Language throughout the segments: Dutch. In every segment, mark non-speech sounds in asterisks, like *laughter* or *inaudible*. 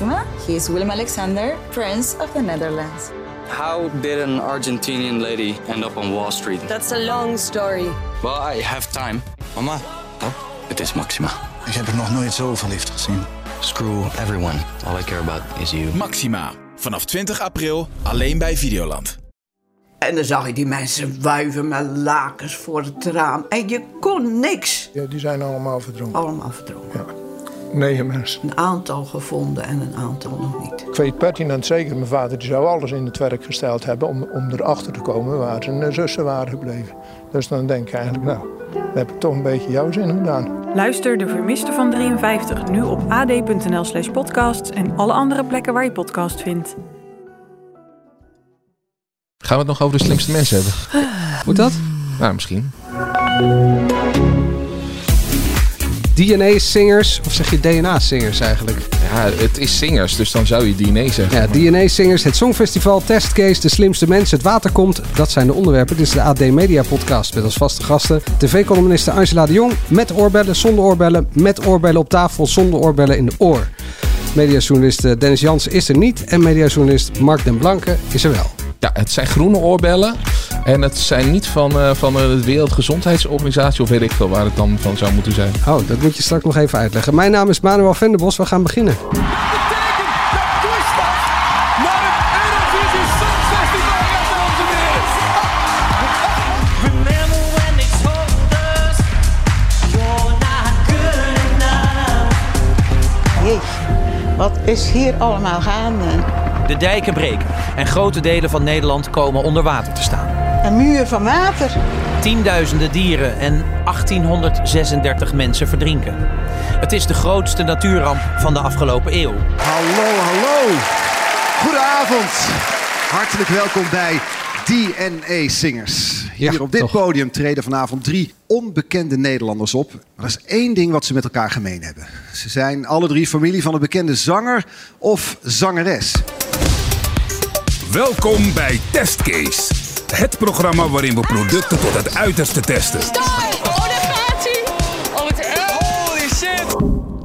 Maxima. He is Willem Alexander, Prince of the Netherlands. How did an Argentinian lady end up on Wall Street? That's a long story. Well, I have time. Mama, Oh, het is Maxima. ik heb er nog nooit zo verliefd gezien. Screw everyone. All I care about is you. Maxima. Vanaf 20 april alleen bij Videoland. En dan zag je die mensen wuiven met lakens voor het raam. En je kon niks. Ja, die zijn allemaal verdronken. Allemaal verdronken. Negen mensen. Een aantal gevonden en een aantal nog niet. Ik weet pertinent zeker, mijn vader die zou alles in het werk gesteld hebben om, om erachter te komen waar zijn zussen waren gebleven. Dus dan denk ik eigenlijk, nou, dan heb ik toch een beetje jouw zin gedaan. Luister De Vermiste van 53 nu op ad.nl slash podcasts en alle andere plekken waar je podcast vindt. Gaan we het nog over de slimste mensen hebben? Moet dat? Nou, misschien. DNA-singers, of zeg je DNA-singers eigenlijk? Ja, het is zingers, dus dan zou je DNA zeggen. Ja, DNA-singers, het Songfestival, Testcase, de slimste mensen, het water komt. Dat zijn de onderwerpen. Dit is de AD Media Podcast met als vaste gasten tv-columniste Angela de Jong. Met oorbellen, zonder oorbellen, met oorbellen op tafel, zonder oorbellen in de oor. Mediajournalist eh, Dennis Jansen is er niet en mediajournalist Mark den Blanke is er wel. Ja, het zijn groene oorbellen. En het zijn niet van, eh, van de Wereldgezondheidsorganisatie of weet ik veel waar het dan van zou moeten zijn. Oh, dat moet je straks nog even uitleggen. Mijn naam is Manuel Venderbos. We gaan beginnen. Wat is hier allemaal gaande? De dijken breken en grote delen van Nederland komen onder water te staan. Een muur van water. Tienduizenden dieren en 1836 mensen verdrinken. Het is de grootste natuurramp van de afgelopen eeuw. Hallo, hallo. Goedenavond. Hartelijk welkom bij DNA Singers. Hier Ja, op dit toch. podium treden vanavond drie onbekende Nederlanders op. Maar er is één ding wat ze met elkaar gemeen hebben. Ze zijn alle drie familie van een bekende zanger of zangeres. Welkom bij Testcase. Het programma waarin we producten tot het uiterste testen.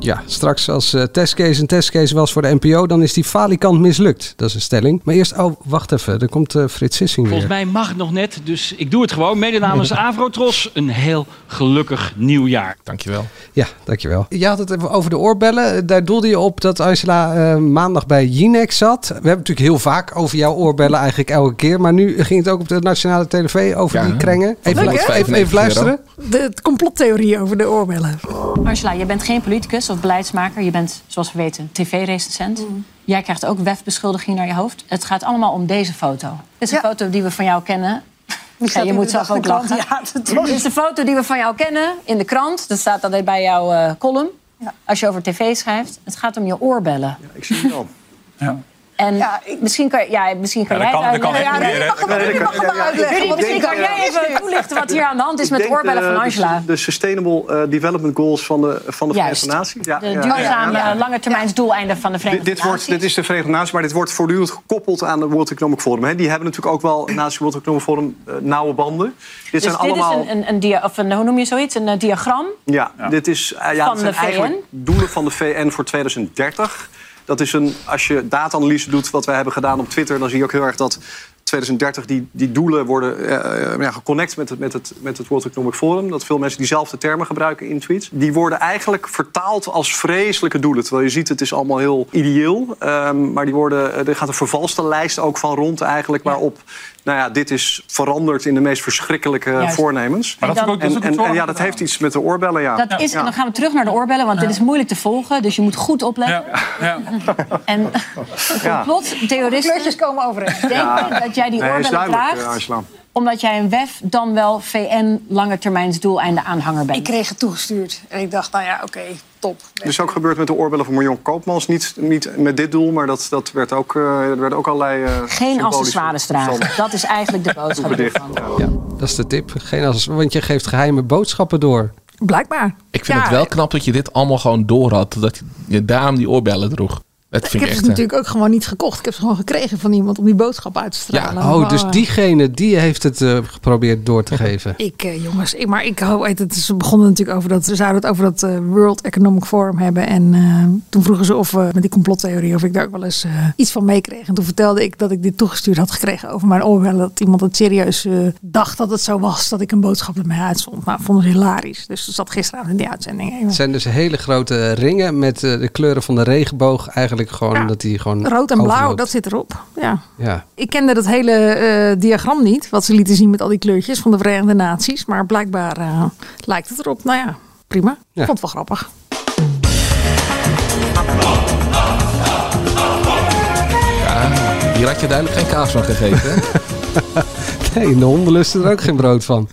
Ja, straks als eh, testcase een testcase was voor de NPO, dan is die falikant mislukt. Dat is een stelling. Maar eerst, oh, wacht even. Er komt eh, Frits Sissing weer. Volgens mij mag het nog net, dus ik doe het gewoon. Mede namens *laughs* Avrotros een heel gelukkig nieuwjaar. Dankjewel. Ja, dankjewel. Je had het even over de oorbellen. Daar doelde je op dat Angela eh, maandag bij Jinex zat. We hebben natuurlijk heel vaak over jouw oorbellen, eigenlijk elke keer. Maar nu ging het ook op de nationale tv over Ja. die krengen. Even, Leuk, hè? even, even 95 luisteren. De, complottheorie over de oorbellen. Angela, je bent geen politicus of beleidsmaker. Je bent, zoals we weten, tv-recensent. Jij krijgt ook WEF-beschuldiging naar je hoofd. Het gaat allemaal om deze foto. Dit is een foto die we van jou kennen. Ja, je moet zelf ook lachen. Ja, dat Dit is de foto die we van jou kennen in de krant. Dat staat altijd bij jouw eh, column. Als je over tv schrijft. Het gaat om je oorbellen. Ik zie het al. En misschien kan, ja, misschien kan Ja, jij dat het kan- uitleggen. Ja, ja, ja, misschien denk, kan jij eh, even toelichten wat hier aan de hand is met de oorbellen van de- Angela. De, de Sustainable eh, Development Goals van de, van de. Verenigde Naties. Ja, De ja, duurzame ja, ja. langetermijnsdoeleinden van de Dit, Verenigde dit, wordt, Naties. dit is de Verenigde Naties, maar dit wordt voortdurend gekoppeld aan de World Economic Forum. Hè. Die hebben natuurlijk ook wel naast het World Economic Forum eh, nauwe banden. Dit dus zijn dit allemaal. is een, een, een dia of een, hoe noem je zoiets? Een eh, diagram. Ja, dit is eh, ja, Van de VN? eigenlijk doelen van de VN voor 2030. Dat is een, als je data-analyse doet, wat wij hebben gedaan op Twitter, dan zie je ook heel erg dat 2030 die, die doelen worden eh, ja, geconnect met het, met, het, met het World Economic Forum. Dat veel mensen diezelfde termen gebruiken in tweets. Die worden eigenlijk vertaald als vreselijke doelen. Terwijl je ziet, het is allemaal heel ideeel. Ehm, maar die worden, eh, er gaat een vervalste lijst ook van rond eigenlijk, waarop nou ja, dit is veranderd in de meest verschrikkelijke Juist. voornemens. Maar dat en, en, en ja, dat heeft iets met de oorbellen, ja. Dat is, en dan gaan we terug naar de oorbellen, want dit is moeilijk te volgen. Dus je moet goed opletten. *laughs* En Ja. *laughs* complottheoristen Kleurtjes komen overeen. denken Ja. dat jij die oorbellen draagt... eh, omdat jij een WEF dan wel VN langetermijnsdoeleinden aanhanger bent. Ik kreeg het toegestuurd. En ik dacht, nou ja, oké, top. Is ook gebeurd met de oorbellen van Marion Koopmans. Niet, niet met dit doel, maar dat, dat werd ook, eh, er werden ook allerlei... eh, Geen accessoires dragen. Dat is eigenlijk de boodschap ervan. Ja. Dat is de tip. Geen als, want je geeft geheime boodschappen door. Blijkbaar. Ik vind Ja, het wel knap dat je dit allemaal gewoon door had. Dat je daarom die oorbellen droeg. Ik heb ze eh, natuurlijk ook gewoon niet gekocht. Ik heb ze gewoon gekregen van iemand om die boodschap uit te stralen. Oh, Maar, dus diegene die heeft het eh, geprobeerd door te *laughs* geven. Ik, eh, jongens, ik, maar ik hou het. Ze begonnen natuurlijk over dat. Ze zouden het over dat World Economic Forum hebben. En toen vroegen ze of eh, met die complottheorie of ik daar ook wel eens iets van meekreeg. En toen vertelde ik dat ik dit toegestuurd had gekregen over mijn oorbellen. Dat iemand het serieus dacht dat het zo was dat ik een boodschap met mij uitstond. Maar vonden ze hilarisch. Dus dat zat gisteravond in die uitzending. Het zijn dus hele grote ringen met de kleuren van de regenboog. Eigenlijk gewoon dat die gewoon Rood en blauw, overloopt. dat zit erop. Ja. Ja. Ik kende dat hele eh, diagram niet, wat ze lieten zien met al die kleurtjes van de Verenigde Naties. Maar blijkbaar eh, lijkt het erop. Nou ja, prima. Ik vond het wel grappig. Ja, hier had je duidelijk geen kaas van gegeten. hè? *laughs* Nee, in de honden lusten er ook geen brood van.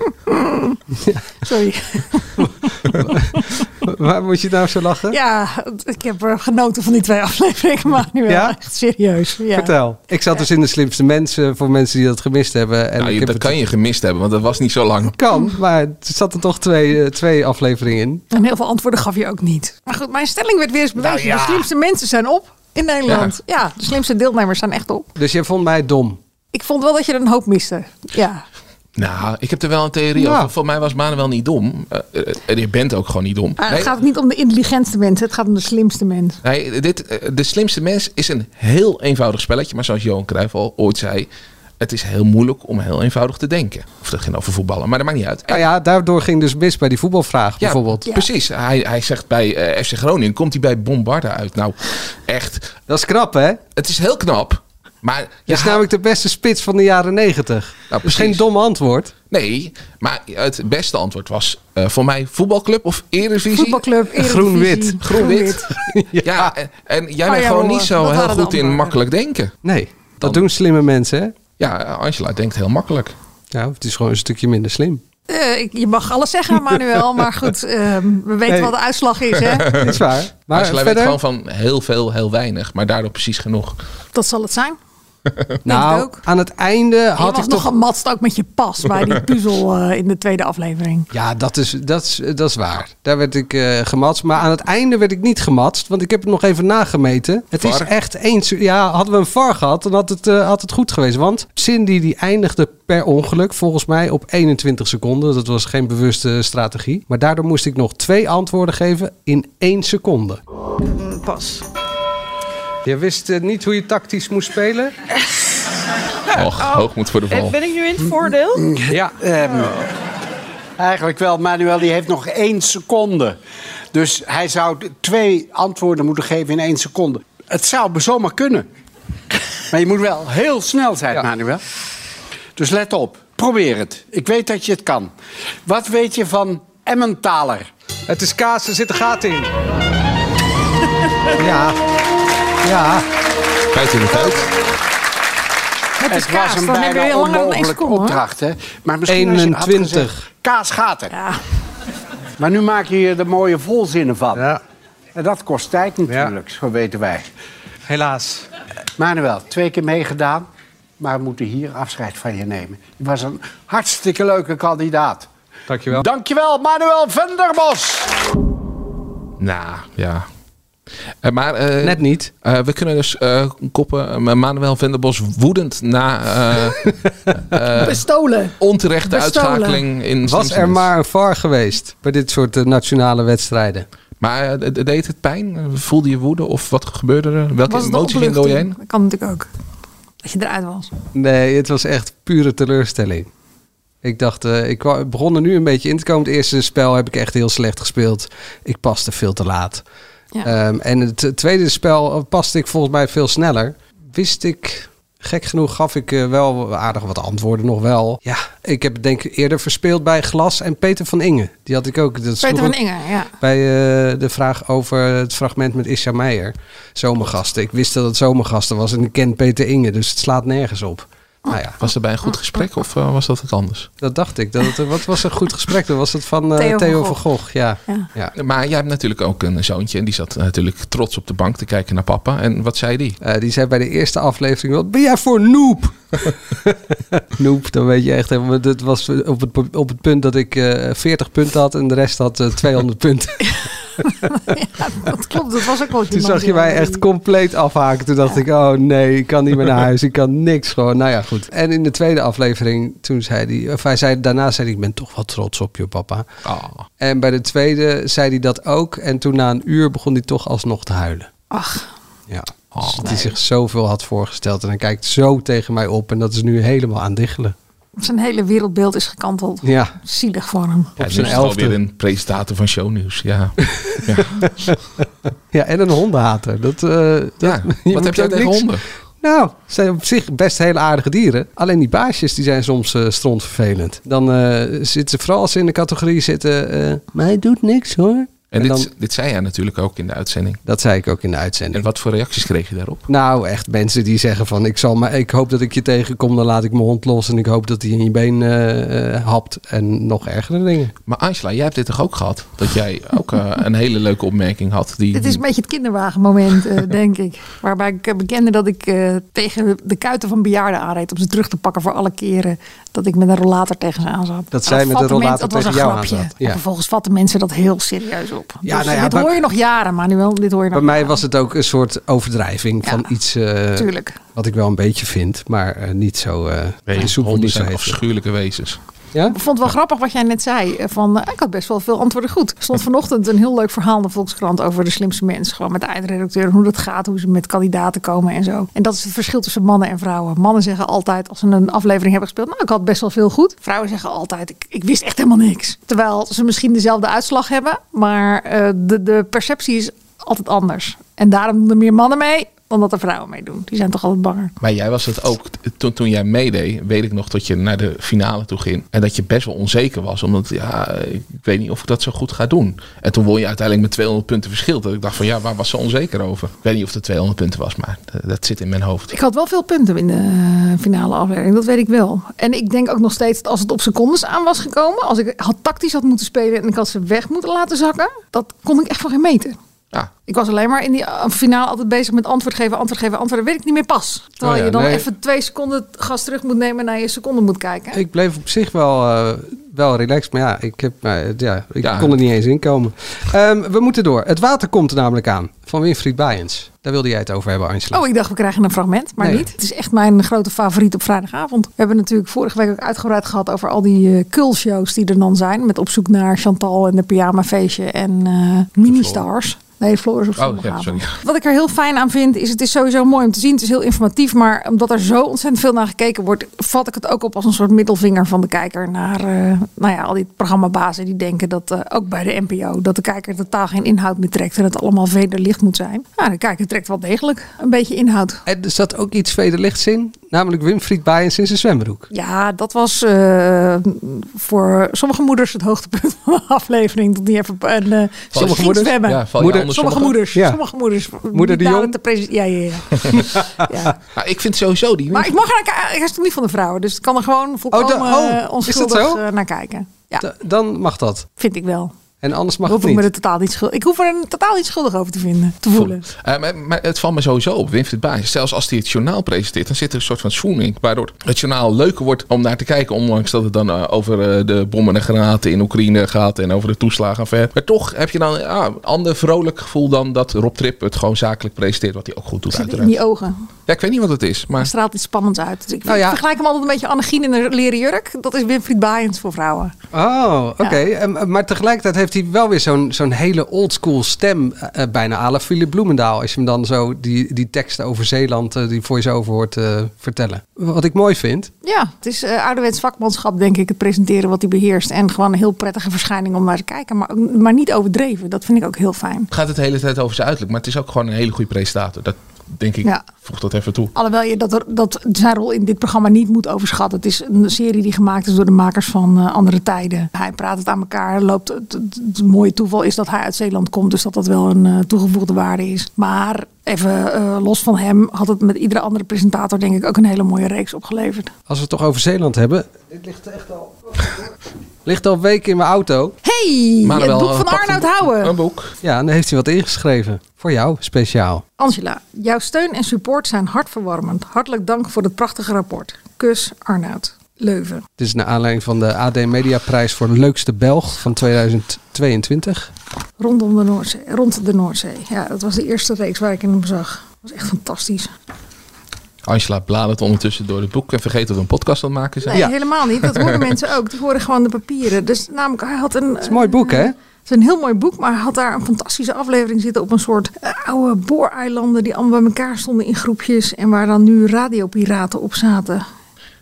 *laughs* Sorry. *laughs* *laughs* Waar moet je nou zo lachen? Ja, ik heb eh, genoten van die twee afleveringen, maar nu wel Ja? echt serieus. Ja. Vertel. Ik zat dus in de slimste mensen voor mensen die dat gemist hebben. En Nou, ik je- heb dat het- kan je gemist hebben, want dat was niet zo lang. Kan, maar er zaten toch twee, eh, twee afleveringen in. En heel veel antwoorden gaf je ook niet. Maar goed, mijn stelling werd weer eens bewezen. Nou ja. De slimste mensen zijn op in Nederland. Ja. de slimste deelnemers zijn echt op. Dus jij vond mij dom. Ik vond wel dat je er een hoop miste. Ja. Nou, ik heb er wel een theorie Ja. over. Voor mij was Manuel niet dom. Eh, eh, En je bent ook gewoon niet dom. Nee, het gaat niet om de intelligentste mensen, het gaat om de slimste mensen. nee, dit, eh, de slimste mens is een heel eenvoudig spelletje. Maar zoals Johan Cruijff al ooit zei... Het is heel moeilijk om heel eenvoudig te denken. Of dat ging over voetballen, maar dat maakt niet uit. Nou ja, daardoor ging dus mis bij die voetbalvraag bijvoorbeeld. Precies. Hij, hij zegt bij eh, FC Groningen, komt hij bij Bombarda uit. Nou, echt. Dat is knap, hè? Het is heel knap. Maar Dat is namelijk de beste spits van de jaren negentig. Nou, dat is geen dom antwoord. Nee, maar het beste antwoord was eh, voor mij voetbalclub of Eredivisie. Voetbalclub, Eredivisie. Groen-wit. Groen-wit. *laughs* ja, en, en jij Oh bent ja, gewoon hoor, niet zo dat heel goed in antwoorden. makkelijk denken. Nee, dat doen slimme mensen, hè? Ja, Angela denkt heel makkelijk. Ja, het is gewoon een stukje minder slim. Eh, je mag alles zeggen, Manuel. *laughs* maar goed, ehm, we weten Nee. wat de uitslag is. Hè? Dat *laughs* is waar. Maar Angela weet gewoon van heel veel, heel weinig. Maar daardoor precies genoeg. Dat zal het zijn. Nou, ook. aan het einde je had was ik nog toch... gematst ook met je pas bij die *laughs* puzzel eh, in de tweede aflevering. Ja, dat is, dat, is, dat is waar. Daar werd ik eh gematst. Maar aan het einde werd ik niet gematst. Want ik heb het nog even nagemeten. Het is echt eens... Ja, hadden we een VAR gehad, dan had het, eh, had het goed geweest. Want Cindy die eindigde per ongeluk volgens mij op 21 seconden. Dat was geen bewuste strategie. Maar daardoor moest ik nog twee antwoorden geven in één seconde. Pas. Je wist eh, niet hoe je tactisch moest spelen? *laughs* Och, hoog moet voor de val. Ben ik nu in het voordeel? Ja. Ehm, eigenlijk wel. Manuel die heeft nog één seconde. Dus hij zou twee antwoorden moeten geven in één seconde. Het zou zomaar kunnen. Maar je moet wel heel snel zijn, Manuel. Dus let op. Probeer het. Ik weet dat je het kan. Wat weet je van Emmentaler? Het is kaas, er zit een gat in. *laughs* ja. Ja. Feit in de tijd. Het is het kaas, was een dan heb je bijna onmogelijke opdracht, hè? Maar misschien als je had 21. gezegd, kaas gaat er. Ja. Maar nu maak je hier de mooie volzinnen van. Ja. En dat kost tijd natuurlijk, zo weten wij. Helaas. Manuel, twee keer meegedaan, maar we moeten hier afscheid van je nemen. Je was een hartstikke leuke kandidaat. Dankjewel. Dankjewel, Manuel Venderbos. Nou, ja. Eh, maar, eh, Net niet. eh, we kunnen dus eh, koppen Manuel Venderbos woedend na eh, *laughs* eh, Bestolen. onterechte Bestolen. uitschakeling in Was er maar een VAR geweest bij dit soort nationale wedstrijden? Maar deed het pijn? Voelde je woede? Of wat gebeurde er? Welke Was de emotie ging door je heen? Dat kan natuurlijk ook. Dat je eruit was. Nee, het was echt pure teleurstelling. Ik dacht, eh, ik begon er nu een beetje in te komen. Het eerste spel heb ik echt heel slecht gespeeld. Ik paste veel te laat. Ja. Ehm, en het tweede spel paste ik volgens mij veel sneller. Wist ik, gek genoeg gaf ik eh, wel aardig wat antwoorden nog wel. Ja, ik heb het denk ik eerder verspeeld bij Glas en Peter van Inge. Die had ik ook. Dat Peter van Inge, ja. Bij eh, de vraag over het fragment met Isha Meijer. Zomergasten. Ik wist dat het zomergasten was en ik ken Peter Inge. Dus het slaat nergens op. Nou ja, Was het bij een goed gesprek of eh, was dat het anders? dat dacht ik. Dat het, wat was een goed gesprek? Dat was het van eh, Theo Theo, van Gogh. Gogh. Ja. Ja. Ja. Maar jij hebt natuurlijk ook een zoontje en die zat natuurlijk trots op de bank te kijken naar papa. En wat zei die? Eh, die zei bij de eerste aflevering: Wat ben jij voor noob? noob, dan weet je echt helemaal. Het was op het, op het punt dat ik eh 40 punten had en de rest had eh, 200 punten. *laughs* dat klopt, dat was ook wel Toen zag je mij echt compleet afhaken. Toen dacht ik, oh nee, ik kan niet meer naar *laughs* huis. Ik kan niks gewoon. Nou ja, goed. En in de tweede aflevering, toen zei hij... Of hij zei, daarna zei hij, ik ben toch wel trots op je papa. En bij de tweede zei hij dat ook. En toen na een uur begon hij toch alsnog te huilen. Ach. Ja. Dus dat hij zich zoveel had voorgesteld. En hij kijkt zo tegen mij op. En dat is nu helemaal aan diggelen. Zijn hele wereldbeeld is gekanteld. Ja. Zielig voor hem. Ja, nu zijn elfde. alweer een presentator van shownieuws. Ja. Ja, *laughs* en een hondenhater. Dat, eh, dat- Ja, *laughs* wat heb jij tegen niks- honden? Nou, ze zijn op zich best hele aardige dieren. Alleen die baasjes die zijn soms eh strontvervelend. Dan eh, zitten ze vooral als ze in de categorie zitten... eh maar hij doet niks hoor. En, dit, dan- dit zei jij natuurlijk ook in de uitzending. Dat zei ik ook in de uitzending. En wat voor reacties kreeg je daarop? Nou, echt mensen die zeggen van... Ik, zal maar, ik hoop dat ik je tegenkom, dan laat ik mijn hond los... en ik hoop dat hij in je been eh, eh, hapt. En nog ergere dingen. Maar Angela, jij hebt dit toch ook gehad? Dat jij ook eh, een hele leuke opmerking had. Die, Dit is een beetje het kinderwagenmoment, eh, *laughs* denk ik. Waarbij ik bekende dat ik eh, tegen de kuiten van bejaarden aanreed... om ze terug te pakken voor alle keren dat ik met een rollator tegen ze aan zat. Dat zij met een rollator mensen- dat was tegen een jou aan grapje. zat. Ja. En vervolgens vatten mensen dat heel serieus op. Ja, Dus nou ja, dit bij- hoor je nog jaren, Manuel. Dit hoor je nog Bij mij jaren. was het ook een soort overdrijving van iets... eh, tuurlijk. Wat ik wel een beetje vind, maar eh, niet zo... eh Nee, honden zijn afschuwelijke wezens. Ja? Ik vond het wel grappig wat jij net zei. eh, Van, eh, ik had best wel veel antwoorden goed. Er stond vanochtend een heel leuk verhaal in de Volkskrant over de slimste mensen. Gewoon met de eindredacteur. Hoe dat gaat, hoe ze met kandidaten komen en zo. En dat is het verschil tussen mannen en vrouwen. Mannen zeggen altijd, als ze een aflevering hebben gespeeld. Nou, ik had best wel veel goed. Vrouwen zeggen altijd, ik, ik wist echt helemaal niks. Terwijl ze misschien dezelfde uitslag hebben. Maar eh, de, de perceptie is altijd anders. En daarom doen er meer mannen mee dan dat er vrouwen meedoen. Die zijn toch altijd banger. Maar jij was het ook, toen, toen jij meedeed, weet ik nog dat je naar de finale toe ging. En dat je best wel onzeker was. Omdat, ja, ik weet niet of ik dat zo goed ga doen. En toen won je uiteindelijk met 200 punten verschil. Dat ik dacht van, ja, waar was ze onzeker over? Ik weet niet of het 200 punten was, maar dat, zit in mijn hoofd. Ik had wel veel punten in de eh, finale aflevering, dat weet ik wel. En ik denk ook nog steeds dat als het op secondes aan was gekomen, als ik had tactisch had moeten spelen en ik had ze weg moeten laten zakken, dat kon ik echt van geen meter. Ja. Ik was alleen maar in die eh, finale altijd bezig met antwoord geven, antwoord geven, antwoord. weet ik niet meer pas. Terwijl Oh ja, je dan nee. even twee seconden gas terug moet nemen en naar je seconde moet kijken. Ik bleef op zich wel, eh, wel relaxed, maar ja, ik, heb, eh, ja, ik Ja. kon er niet eens in komen. Ehm, we moeten door. Het water komt er namelijk aan van Winfried Bijens. Daar wilde jij het over hebben, Angela. Oh, ik dacht we krijgen een fragment, maar Nee. niet. Het is echt mijn grote favoriet op vrijdagavond. We hebben natuurlijk vorige week ook uitgebreid gehad over al die eh kulshows die er dan zijn. Met op zoek naar Chantal en de pyjama feestje en eh mini-stars. Nee, Floor is op Oh, ja, zondagavond. sorry. *laughs* Wat ik er heel fijn aan vind, is het is sowieso mooi om te zien. Het is heel informatief, maar omdat er zo ontzettend veel naar gekeken wordt, vat ik het ook op als een soort middelvinger van de kijker naar eh, nou ja, al die programmabazen die denken dat eh, ook bij de NPO dat de kijker totaal geen inhoud meer trekt en het allemaal vederlicht moet zijn. Nou, de kijker trekt wel degelijk een beetje inhoud. En er zat ook iets vederlichts in, namelijk Winfried Bijens in zijn zwembroek. Ja, dat was eh, voor sommige moeders het hoogtepunt van de aflevering. Dat die even een, eh, Sommige moeders? zwemmen. Ja, Moeder- sommige sommige? moeders. Ja. Sommige moeders. Moeder de daar Jong? te Ja, ja, ja. *laughs* ja. Nou, ik vind sowieso die... Maar ik mag er naar kijken. Niet van de vrouwen. Dus ik kan er gewoon volkomen Oh, da- oh, eh, is dat onschuldig zo? eh, naar kijken. Ja, dan mag dat. vind ik wel. En anders mag Hoef het ik, me niet. er totaal niet schuldig. ik hoef er een totaal niet schuldig over te vinden. Te voelen. Eh, maar, maar het valt me sowieso op, Winfried Baas. Zelfs als hij het journaal presenteert, dan zit er een soort van swoon in. Waardoor het journaal leuker wordt om naar te kijken. Ondanks dat het dan eh, over eh, de bommen en granaten in Oekraïne gaat. En over de toeslagenaffaire. Maar toch heb je dan ja, een ander vrolijk gevoel dan dat Rob Trip het gewoon zakelijk presenteert. Wat hij ook goed doet Zit in uiteraard. die ogen. Ja, ik weet niet wat het is. Er Maar straalt iets spannends uit. Dus ik Nou ja. vergelijk hem altijd een beetje Annegien in een leren jurk. Dat is Winfried Baaiens voor vrouwen. Oh, oké. Ehm, Maar tegelijkertijd heeft hij wel weer zo'n zo'n hele oldschool stem. eh, eh, bijna à la Philip Bloemendaal. Als je hem dan zo die, die teksten over Zeeland, eh, die voice-over hoort eh, vertellen. Wat ik mooi vind. Ja, het is uh, ouderwets vakmanschap, denk ik, het presenteren wat hij beheerst. En gewoon een heel prettige verschijning om naar te kijken. Maar, ook- maar niet overdreven. Dat vind ik ook heel fijn. het gaat het de hele tijd over zijn uiterlijk. Maar het is ook gewoon een hele goede presentator. Dat denk ik, Ja. voeg dat even toe. Alhoewel je dat, dat zijn rol in dit programma niet moet overschatten. Het is een serie die gemaakt is door de makers van eh, Andere Tijden. Hij praat het aan elkaar. Loopt, het, het, het mooie toeval is dat hij uit Zeeland komt. Dus dat dat wel een eh, toegevoegde waarde is. Maar even eh, los van hem had het met iedere andere presentator denk ik ook een hele mooie reeks opgeleverd. Als we het toch over Zeeland hebben. Dit ligt echt al. Ligt al weken in mijn auto. Hey, Maar het wel, boek eh, van Arnoud een- Houwen. Een boek. Ja, en daar heeft hij wat ingeschreven. Voor jou, speciaal. Angela, jouw steun en support zijn hartverwarmend. Hartelijk dank voor het prachtige rapport. Kus Arnoud. Leuven. Dit is naar aanleiding van de AD Mediaprijs voor de leukste Belg van 2022. Rondom de Noordzee. Rond de Noordzee. Ja, dat was de eerste reeks waar ik in hem zag. Dat was echt fantastisch. Angela bladert ondertussen door het boek en vergeet dat we een podcast aan het maken zijn. Nee, helemaal niet. Dat horen *laughs* mensen ook. Die horen gewoon de papieren. Dus namelijk, hij had een... Het is een mooi boek, hè? Het is een heel mooi boek, maar hij had daar een fantastische aflevering zitten op een soort eh, oude booreilanden die allemaal bij elkaar stonden in groepjes en waar dan nu radiopiraten op zaten.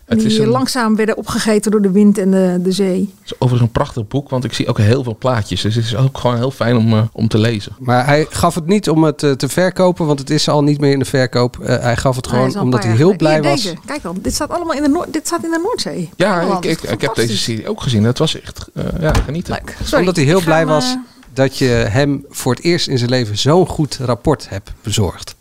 Het is die een- langzaam werden opgegeten door de wind en de, de zee. Het is overigens een prachtig boek, want ik zie ook heel veel plaatjes. Dus het is ook gewoon heel fijn om, eh, om te lezen. Maar hij gaf het niet om het eh, te verkopen, want het is al niet meer in de verkoop. Eh, hij gaf het is gewoon omdat hij heel blij was. Deze. Kijk dan, dit staat allemaal in de, Noord, dit staat in de Noordzee. Ja, ik, ik, ik heb deze serie ook gezien. Het was echt eh, ja, genieten. Sorry, omdat hij heel blij was dat je hem voor het eerst in zijn leven zo'n goed rapport hebt bezorgd.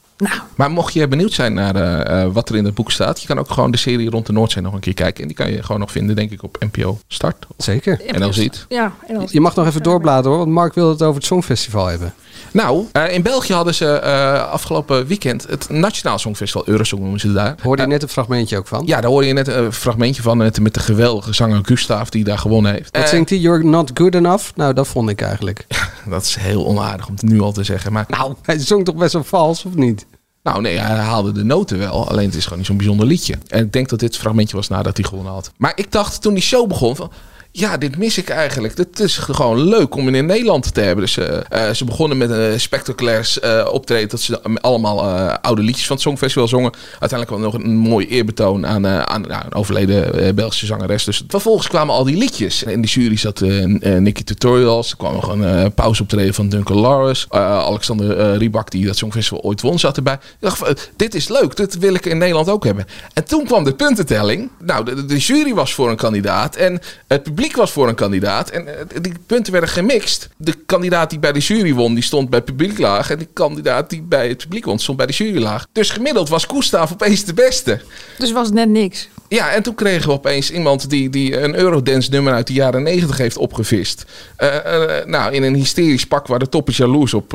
Maar mocht je benieuwd zijn naar eh, eh, wat er in het boek staat, je kan ook gewoon de serie rond de Noordzee nog een keer kijken. En die kan je gewoon nog vinden, denk ik, op NPO Start. Zeker. En dan ziet. Ja, en dan Je mag nog even doorbladeren hoor, want Mark wil het over het Songfestival hebben. Nou, eh, in België hadden ze eh, afgelopen weekend het Nationaal Songfestival, Eurosong noemen ze het daar. Hoorde je net een fragmentje ook van? Ja, daar hoorde je net een fragmentje van met, met de geweldige zanger Gustav die daar gewonnen heeft. Wat Eh, zingt hij? You're not good enough? Nou, dat vond ik eigenlijk. *laughs* dat is heel onaardig om het nu al te zeggen. Maar, nou, hij zong toch best wel vals, of niet? Nou nee, hij haalde de noten wel. Alleen het is gewoon niet zo'n bijzonder liedje. En ik denk dat dit fragmentje was nadat hij gewonnen had. Maar ik dacht toen die show begon van... Ja, dit mis ik eigenlijk. Het is gewoon leuk om in Nederland te hebben. Dus eh, ze begonnen met een spectaculair eh, optreden. Dat ze allemaal oude liedjes van het Songfestival zongen. Uiteindelijk kwam nog een mooi eerbetoon aan, aan nou, een overleden Belgische zangeres. Dus vervolgens kwamen al die liedjes. In de jury zat Nicky Tutorials. Er kwam nog een pauzeoptreden van Duncan Lawrence. Alexander Rybak, die dat Songfestival ooit won, zat erbij. Ik dacht, dit is leuk. Dit wil ik in Nederland ook hebben. En toen kwam de puntentelling. Nou, de jury was voor een kandidaat. En het publiek was voor een kandidaat. En eh, die punten werden gemixt. De kandidaat die bij de jury won, die stond bij het publiek laag. En de kandidaat die bij het publiek won, stond bij de jury laag. Dus gemiddeld was Koestaaf opeens de beste. Dus was het net niks. Ja, en toen kregen we opeens iemand die, die een Eurodance nummer uit de jaren negentig heeft opgevist. Eh, eh, nou, in een hysterisch pak waar de toppen jaloers op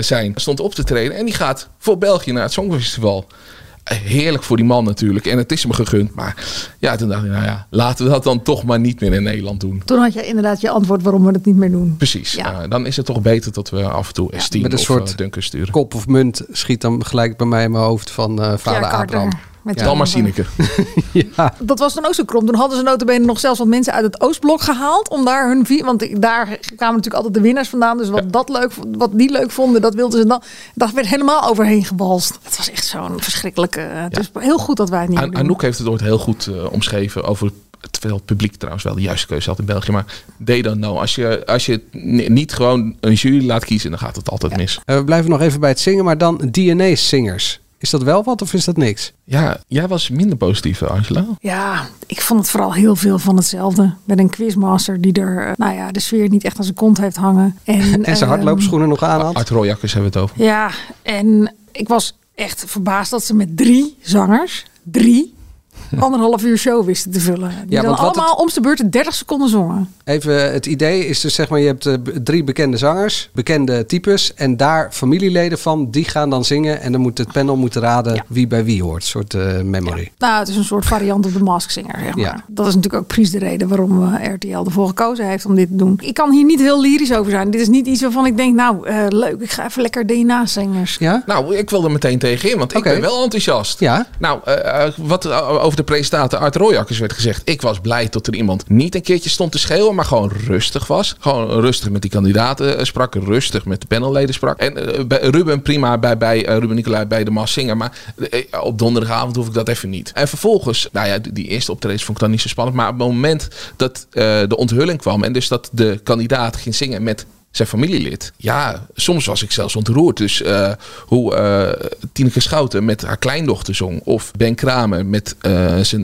zijn, stond op te treden. En die gaat voor België naar het Songfestival. Heerlijk voor die man natuurlijk. En het is hem gegund. Maar ja, toen dacht ik, nou ja, laten we dat dan toch maar niet meer in Nederland doen. Toen had je inderdaad je antwoord waarom we het niet meer doen. Precies. Ja. Eh, dan is het toch beter dat we af en toe S10 Met een of soort Duncan sturen. Kop of munt schiet dan gelijk bij mij in mijn hoofd van eh vader Carter, Abraham. Met Dan maar Sineke. *laughs* ja. Dat was dan ook zo krom. Toen hadden ze notabene nog zelfs wat mensen uit het Oostblok gehaald. Om daar hun... vi- Want ik- daar kwamen natuurlijk altijd de winnaars vandaan. Dus wat, dat leuk, wat die leuk vonden, dat wilden ze dan... Daar werd helemaal overheen gebalst. Het was echt zo'n verschrikkelijke... Het is heel goed dat wij het niet meer An-. Anouk heeft het ooit heel goed eh, omschreven over terwijl het publiek trouwens wel de juiste keuze had in België. Maar they don't know. Als je, als je niet gewoon een jury laat kiezen, dan gaat het altijd mis. Eh, we blijven nog even bij het zingen, maar dan DNA-zingers. Is dat wel wat of is dat niks? Ja, jij was minder positief, eh, Angela. Ja, ik vond het vooral heel veel van hetzelfde. Met een quizmaster die er, eh, nou ja, de sfeer niet echt aan zijn kont heeft hangen. En, *laughs* En zijn ehm, hardloopschoenen nog aan had? Art Royakkers hebben we het over. Ja, en ik was echt verbaasd dat ze met drie zangers, drie, *laughs* anderhalf uur show wisten te vullen. Die Ja, dan allemaal om de beurt 30 seconden zongen. Even, het idee is dus zeg maar, je hebt eh, drie bekende zangers, bekende types. En daar familieleden van, die gaan dan zingen. En dan moet het panel moeten raden wie bij wie hoort. Een soort eh, memory. Nou, het is een soort variant op de Mask Singer, zeg maar. Ja. Dat is natuurlijk ook precies de reden waarom eh, RTL ervoor gekozen heeft om dit te doen. Ik kan hier niet heel lyrisch over zijn. Dit is niet iets waarvan ik denk, nou, eh, leuk, ik ga even lekker DNA-zingers. Ja? Nou, ik wil er meteen tegen in, want ik ben wel enthousiast. Ja? Nou, wat over de presentator Art Royakkers werd gezegd. Ik was blij dat er iemand niet een keertje stond te schreeuwen, maar gewoon rustig was. Gewoon rustig met die kandidaten eh, sprak, rustig met de panelleden sprak. En eh, bij Ruben prima bij, bij eh, Ruben Nicolai bij de Mas Singer, maar op donderdagavond hoef ik dat even niet. En vervolgens, nou ja, die, eerste optredens vond ik dan niet zo spannend, maar op het moment dat de onthulling kwam en dus dat de kandidaat ging zingen met zijn familielid. Ja, soms was ik zelfs ontroerd. Dus eh, hoe eh Tineke Schouten met haar kleindochter zong. Of Ben Kramer met, eh, zijn,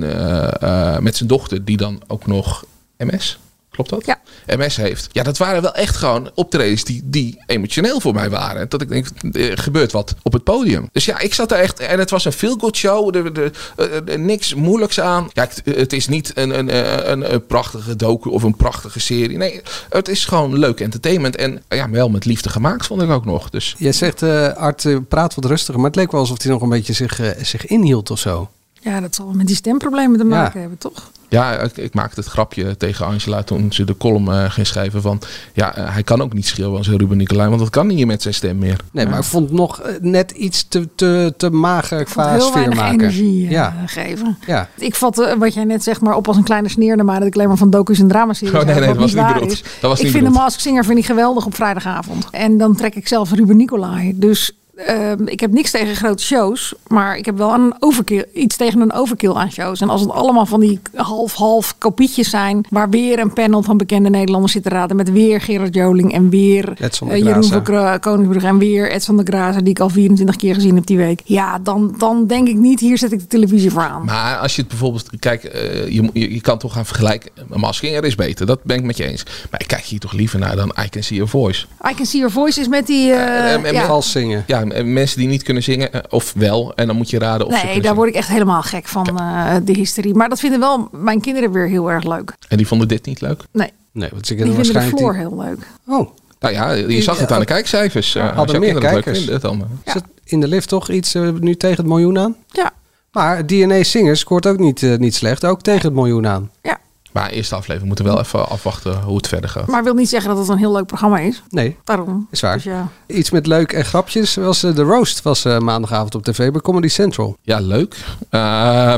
met zijn dochter, die dan ook nog MS. Klopt dat? Ja. MS heeft. Ja, dat waren wel echt gewoon optredens die, die emotioneel voor mij waren. Dat ik denk, er gebeurt wat op het podium. Dus ja, ik zat daar echt... En het was een feel-good show. Er, er, er- er- niks moeilijks aan. Ja, het, het is niet een, een, een, een prachtige docu of een prachtige serie. Nee, het is gewoon leuk entertainment. En ja, wel met liefde gemaakt, vond ik ook nog. Dus Jij zegt, eh Art eh, praat wat rustiger, maar het leek wel alsof hij nog een beetje zich, eh, zich inhield of zo. Ja, dat zal met die stemproblemen te maken hebben, toch? Ja, ik, ik, maakte het grapje tegen Angela toen ze de column uh, ging schrijven van... Ja, uh, hij kan ook niet schreeuwen als Ruben Nicolai, want dat kan niet met zijn stem meer. Nee, maar ik vond het nog uh, net iets te, te, te mager qua heel sfeer maken. energie ja. geven. Ja. Ik vat wat jij net zegt maar op als een kleine sneer naar mij... dat ik alleen maar van docu's en dramaseries oh, nee, nee, dat was niet bedoeld. Is. Dat was ik niet vind bedoeld. de Mask Singer vind ik geweldig op vrijdagavond. En dan trek ik zelf Ruben Nicolai. Dus... Uh, ik heb niks tegen grote shows, maar ik heb wel een overkill, iets tegen een overkill aan shows. En als het allemaal van die half-half kopietjes zijn, waar weer een panel van bekende Nederlanders zit te raden, met weer Gerard Joling en weer uh, Jeroen van Koningsbrug en weer Ed van der Grazen, die ik al 24 keer gezien heb die week. Ja, dan, dan denk ik niet, hier zet ik de televisie voor aan. Maar als je het bijvoorbeeld, kijk, uh, je, je, je, kan toch gaan vergelijken. Maskinger is beter, dat ben ik met je eens. Maar ik kijk hier toch liever naar dan I Can See Your Voice. I Can See Your Voice is met die... Uh, ja. Vals zingen. Ja, mensen die niet kunnen zingen, of wel. En dan moet je raden of Nee, daar word ik echt helemaal gek van, uh, de hysterie. Maar dat vinden wel mijn kinderen weer heel erg leuk. En die vonden dit niet leuk? Nee. Nee, want ze die vinden de waarschijnlijk floor heel leuk. Oh. Nou ja, je zag het aan de kijkcijfers. Ja, hadden meer kijkers. Vinden, dan, ja. Is in de lift toch iets uh, nu tegen het miljoen aan? Ja. Maar DNA Singers scoort ook niet, uh, niet slecht, ook tegen het miljoen aan. Ja. Maar eerste aflevering moeten we wel even afwachten hoe het verder gaat. Maar wil niet zeggen dat het een heel leuk programma is. Nee. Daarom. Is waar. Dus ja. Iets met leuk en grapjes was uh, de roast was uh, maandagavond op tv bij Comedy Central. Ja, leuk. Uh, *laughs*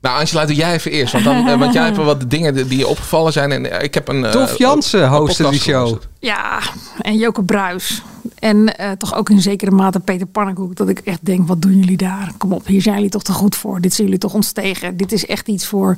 nou, Angela, doe jij even eerst. Want, dan, want jij hebt wat dingen die je opgevallen zijn. En ik heb een. Tof Jansen hostte die show. Ja, en Joke Bruis. En uh, toch ook in zekere mate Peter Pannenkoek. Dat ik echt denk, wat doen jullie daar? Kom op, hier zijn jullie toch te goed voor. Dit zijn jullie toch ons tegen. Dit is echt iets voor,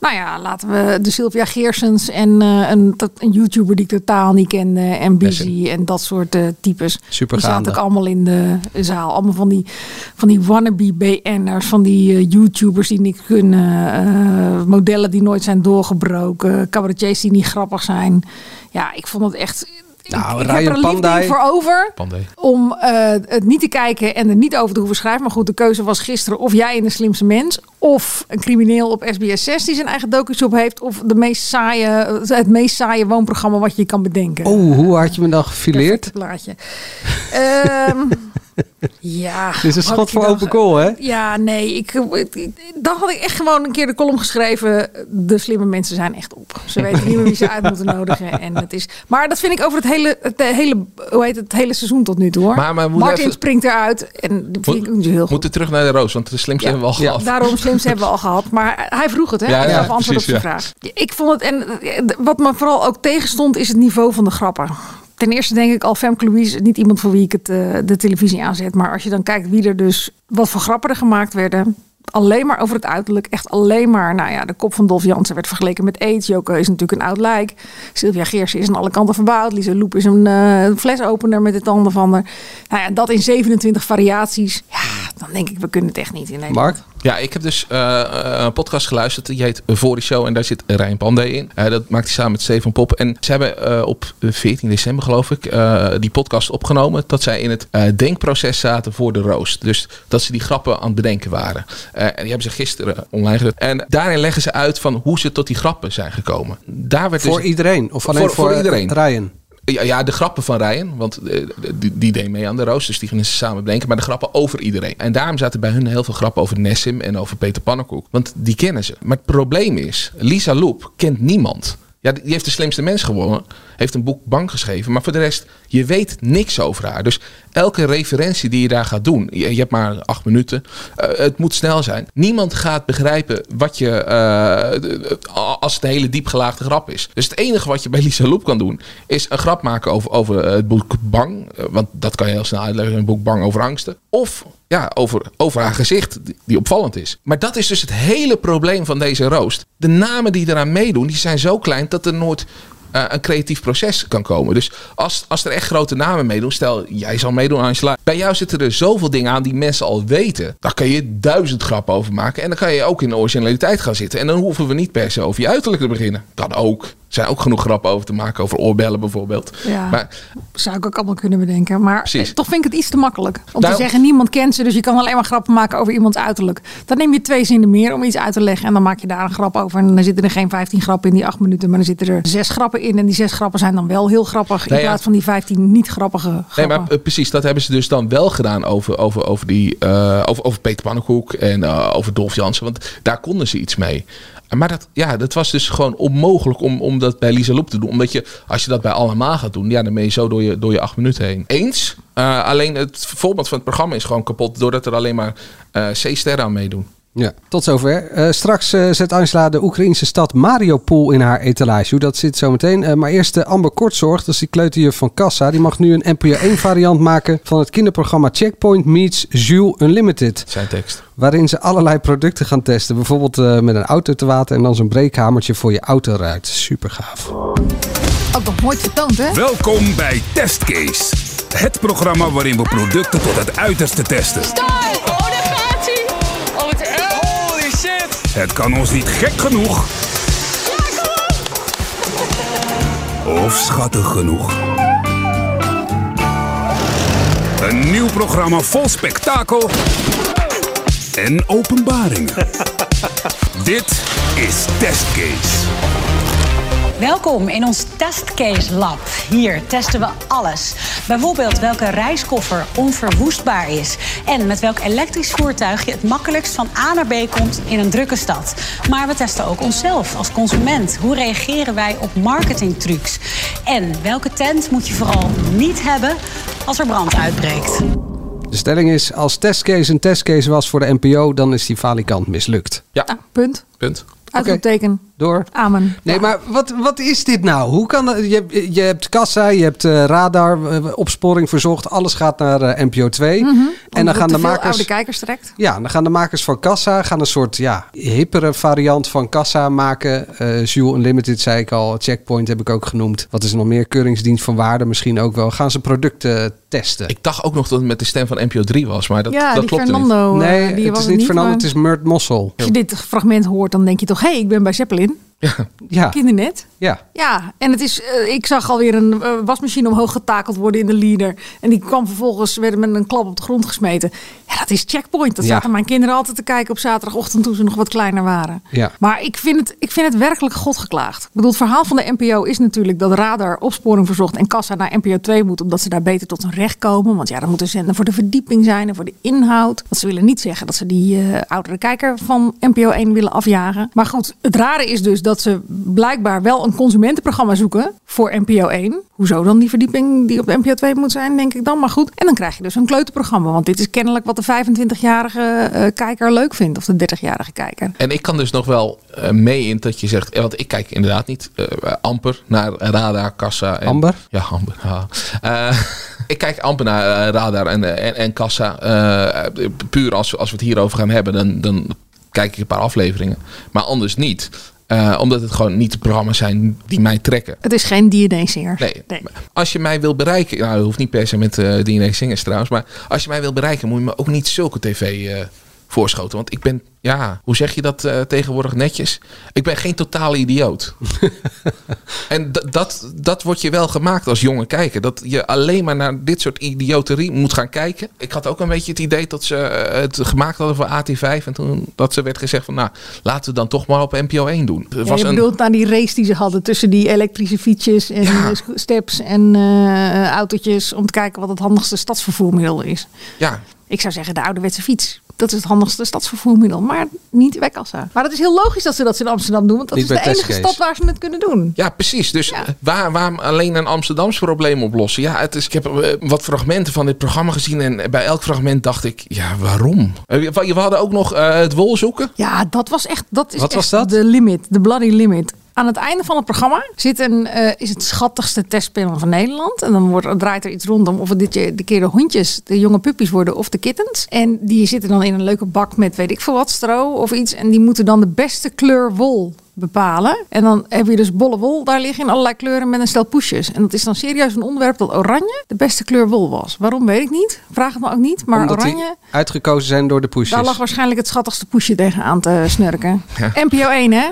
nou ja, laten we de Sylvia Geersens en uh, een, een YouTuber die ik totaal niet kende. En Busy en dat soort uh, types. Super Die zaten ook allemaal in de zaal. Allemaal van die, van die wannabe BN'ers. Van die YouTubers die niks kunnen. modellen die nooit zijn doorgebroken. Cabaretiers die niet grappig zijn. Ja, ik vond het echt nou, ik, ik heb er een liefde voor over om uh, het niet te kijken en er niet over te hoeven schrijven. Maar goed, de keuze was gisteren of jij in de slimste mens of een crimineel op SBS 6 die zijn eigen docu's op heeft of de meest saaie, het meest saaie woonprogramma wat je kan bedenken. Oh, hoe had je me dan gefileerd? plaatje. um, ja. Dit is een schot voor open goal, hè? Ja, nee. Ik, ik, dan had ik echt gewoon een keer de column geschreven. De slimme mensen zijn echt op. Ze *laughs* weten niet meer wie ze uit moeten nodigen. En het is, maar dat vind ik over het hele, het hele, hoe heet het, het hele seizoen tot nu toe, hoor. Maar, maar Martin even, springt eruit. En dat vind ik niet zo heel goed. moeten terug naar de roos, want de slimste ja, hebben we al gehad. Daarom slimste *laughs* hebben we al gehad. Maar hij vroeg het, hè? Ja, ja, gaf antwoord precies, op zijn vraag. Ik vond het, en wat me vooral ook tegenstond, is het niveau van de grappen. Ten eerste denk ik al Femke Louise, niet iemand voor wie ik het, uh, de televisie aanzet. Maar als je dan kijkt wie er dus, wat voor grappen gemaakt werden. Alleen maar over het uiterlijk. Echt alleen maar, nou ja, de kop van Dolf Jansen werd vergeleken met aids. Joko is natuurlijk een oud lijk. Sylvia Geersen is aan alle kanten verbouwd. Lisa Loep is een uh, flesopener met de tanden van haar. Nou ja, dat in 27 variaties. Ja, dan denk ik, we kunnen het echt niet in. Mark? Ja, ik heb dus uh, een podcast geluisterd. Die heet Voor de Show. En daar zit Rijn Pandey in. Uh, dat maakt hij samen met Stefan Pop. En ze hebben uh, op 14 december, geloof ik, die podcast opgenomen. Dat zij in het denkproces zaten voor de roost. Dus dat ze die grappen aan het bedenken waren. en die hebben ze gisteren online gezet. En daarin leggen ze uit van hoe ze tot die grappen zijn gekomen. Daar werd voor dus, iedereen? Of alleen voor, voor, voor iedereen? Ryan? Ja, ja, de grappen van Ryan, want die, die deed mee aan de roos, dus die gingen ze samen bedenken. Maar de grappen over iedereen. En daarom zaten bij hun heel veel grappen over Nessim en over Peter Pannenkoek. Want die kennen ze. Maar het probleem is, Lisa Loep kent niemand. Ja, die heeft de slimste mens gewonnen. Heeft een boek bang geschreven. Maar voor de rest, je weet niks over haar. Dus elke referentie die je daar gaat doen. Je, hebt maar acht minuten. Uh, het moet snel zijn. Niemand gaat begrijpen wat je. Uh, als het een hele diepgelaagde grap is. Dus het enige wat je bij Lisa Loep kan doen. Is een grap maken over, over het boek Bang. Uh, want dat kan je heel snel uitleggen. Een boek Bang over angsten. Of ja, over, over haar gezicht, die, opvallend is. Maar dat is dus het hele probleem van deze roost. De namen die eraan meedoen, die zijn zo klein dat er nooit uh, een creatief proces kan komen. Dus als, als er echt grote namen meedoen, stel jij zal meedoen Angela. Bij jou zitten er zoveel dingen aan die mensen al weten. Daar kan je duizend grappen over maken. En dan kan je ook in de originaliteit gaan zitten. En dan hoeven we niet per se over je uiterlijk te beginnen. Kan ook. Zijn ook genoeg grappen over te maken, over oorbellen bijvoorbeeld. Ja, Maar zou ik ook allemaal kunnen bedenken. Maar Precies. toch vind ik het iets te makkelijk. Om Daarom- te zeggen, niemand kent ze, dus je kan alleen maar grappen maken over iemands uiterlijk. Dan neem je twee zinnen meer om iets uit te leggen. En dan maak je daar een grap over. En dan zitten er geen 15 grappen in die 8 minuten, maar dan zitten er zes grappen in. En die zes grappen zijn dan wel heel grappig. In Nee, ja. plaats van die 15 niet grappige grappen. Nee, maar eh, precies, dat hebben ze dus dan wel gedaan over, over, over, die, eh, over, over Peter Pannenkoek en eh, over Dolf Jansen. Want daar konden ze iets mee. Maar dat, ja, dat was dus gewoon onmogelijk om, om dat bij Lisa Loep te doen. Omdat je, als je dat bij allemaal gaat doen, ja, dan ben je zo door je, door je acht minuten heen. Eens. Eh, alleen het voorbeeld van het programma is gewoon kapot doordat er alleen maar eh C-sterren aan meedoen. Ja, tot zover. Eh, straks eh, zet Angela de Oekraïnse stad Mariupol in haar etalage. Hoe dat zit zometeen. Eh, maar eerst de Amber Kortzorg, dat is die kleuterjuf van Kassa. Die mag nu een NPO 1 variant maken van het kinderprogramma Checkpoint Meets Jules Unlimited. Zijn tekst. Waarin ze allerlei producten gaan testen. Bijvoorbeeld eh, met een auto te water en dan zo'n breekhamertje voor je autoruit. Super gaaf. Ook nog mooi vertoond, hè? Welkom bij Testcase. Het programma waarin we producten tot het uiterste testen. Het kan ons niet gek genoeg. Of schattig genoeg. Een nieuw programma vol spektakel en openbaringen. *laughs* Dit is Testcase. Welkom in ons Testcase Lab. Hier testen we alles. Bijvoorbeeld welke reiskoffer onverwoestbaar is. En met welk elektrisch voertuig je het makkelijkst van A naar B komt in een drukke stad. Maar we testen ook onszelf als consument. Hoe reageren wij op marketingtrucs? En welke tent moet je vooral niet hebben als er brand uitbreekt? De stelling is, als testcase een testcase was voor de NPO, dan is die falikant mislukt. Ja. Punt. Punt. Uitroepteken. Door. Amen. Nee, maar wat, wat is dit nou? Hoe kan dat? Je, je hebt kassa, je hebt eh, radar, eh, opsporing verzocht. Alles gaat naar eh, NPO 2. Mhm. En dan gaan de makers... oude kijkers trekt. Ja, dan gaan de makers van Kassa gaan een soort ja, hippere variant van Kassa maken. Eh Jules Unlimited zei ik al, Checkpoint heb ik ook genoemd. Wat is er nog meer? Keuringsdienst van waarde misschien ook wel. Gaan ze producten testen? Ik dacht ook nog dat het met de stem van NPO 3 was, maar dat, Ja, dat klopt Fernando, niet. Nee, die het was is niet niet, Fernando, maar- het is Murt Mossel. Als je dit fragment hoort, dan denk je toch... hé, hey, ik ben bij Zeppelin. Ja. Kindernet. Ja. Ja, en het is, eh, ik zag alweer een eh, wasmachine omhoog getakeld worden in de leader. En die kwam vervolgens, werd met een klap op de grond gesmeten. Ja, dat is checkpoint. Dat Ja. zaten mijn kinderen altijd te kijken op zaterdagochtend toen ze nog wat kleiner waren. Ja. Maar ik vind, het, ik vind het werkelijk God geklaagd. Ik bedoel, het verhaal van de NPO is natuurlijk dat radar opsporing verzocht en kassa naar NPO 2 moet, omdat ze daar beter tot hun recht komen. Want ja, dan moet een zender voor de verdieping zijn en voor de inhoud. Want ze willen niet zeggen dat ze die eh, oudere kijker van NPO 1 willen afjagen. Maar goed, het rare is dus dat ze blijkbaar wel een consumentenprogramma zoeken voor NPO 1. Hoezo dan die verdieping die op de NPO 2 moet zijn, denk ik dan. Maar goed. En dan krijg je dus een kleuterprogramma. Want dit is kennelijk wat de 25-jarige eh, kijker leuk vindt. Of de 30-jarige kijker. En ik kan dus nog wel eh, mee in dat je zegt, eh, want ik kijk inderdaad niet eh, amper naar radar, kassa. En, Amber? Ja, amber. ja. Eh, *laughs* ik kijk amper naar radar en, en, en kassa. Eh, puur als, als we het hierover gaan hebben, dan, dan kijk ik een paar afleveringen. Maar anders niet. Eh, omdat het gewoon niet de programma's zijn die mij trekken. Het is geen DNA-zinger. Nee. Als je mij wil bereiken, nou, dat hoeft niet per se met eh DNA Singers trouwens, maar als je mij wil bereiken, moet je me ook niet zulke tv eh, voorschoten. Want ik ben, ja, hoe zeg je dat eh, tegenwoordig netjes? Ik ben geen totale idioot. *laughs* en dat, dat wordt je wel gemaakt als jonge kijker. Dat je alleen maar naar dit soort idioterie moet gaan kijken. Ik had ook een beetje het idee dat ze eh, het gemaakt hadden voor AT5. En toen dat ze werd gezegd van, nou, laten we dan toch maar op NPO 1 doen. Er Ja, was je een, bedoelt naar die race die ze hadden tussen die elektrische fietsjes en eh, steps en eh, autootjes. Om te kijken wat het handigste stadsvervoermiddel is. ja, Ik zou zeggen de ouderwetse fiets. Dat is het handigste stadsvervoermiddel, maar niet bij kassa. Maar het is heel logisch dat ze dat in Amsterdam doen, want dat Niet is de enige stad waar ze het kunnen doen. Ja, precies. Dus waar, waarom alleen een Amsterdams probleem oplossen? Ja, het is, ik heb eh, wat fragmenten van dit programma gezien en bij elk fragment dacht ik, ja, waarom? Eh, We hadden ook nog eh, het wol zoeken. Ja, dat was echt, dat is Wat was echt dat? de limit, de bloody limit. Aan het einde van het programma zit een, eh, is het schattigste testpanel van Nederland. En dan wordt, draait er iets rondom of het dit de keer de hondjes, de jonge puppies worden of de kittens. En die zitten dan in een leuke bak met weet ik veel wat, stro of iets. En die moeten dan de beste kleur wol bepalen. En dan heb je dus bolle wol daar liggen in allerlei kleuren met een stel poesjes. En dat is dan serieus een onderwerp dat oranje de beste kleur wol was. Waarom weet ik niet. Vraag het me ook niet. Maar Omdat die oranje, uitgekozen zijn door de poesjes. daar lag waarschijnlijk het schattigste poesje tegenaan te snurken. Ja. NPO 1 hè?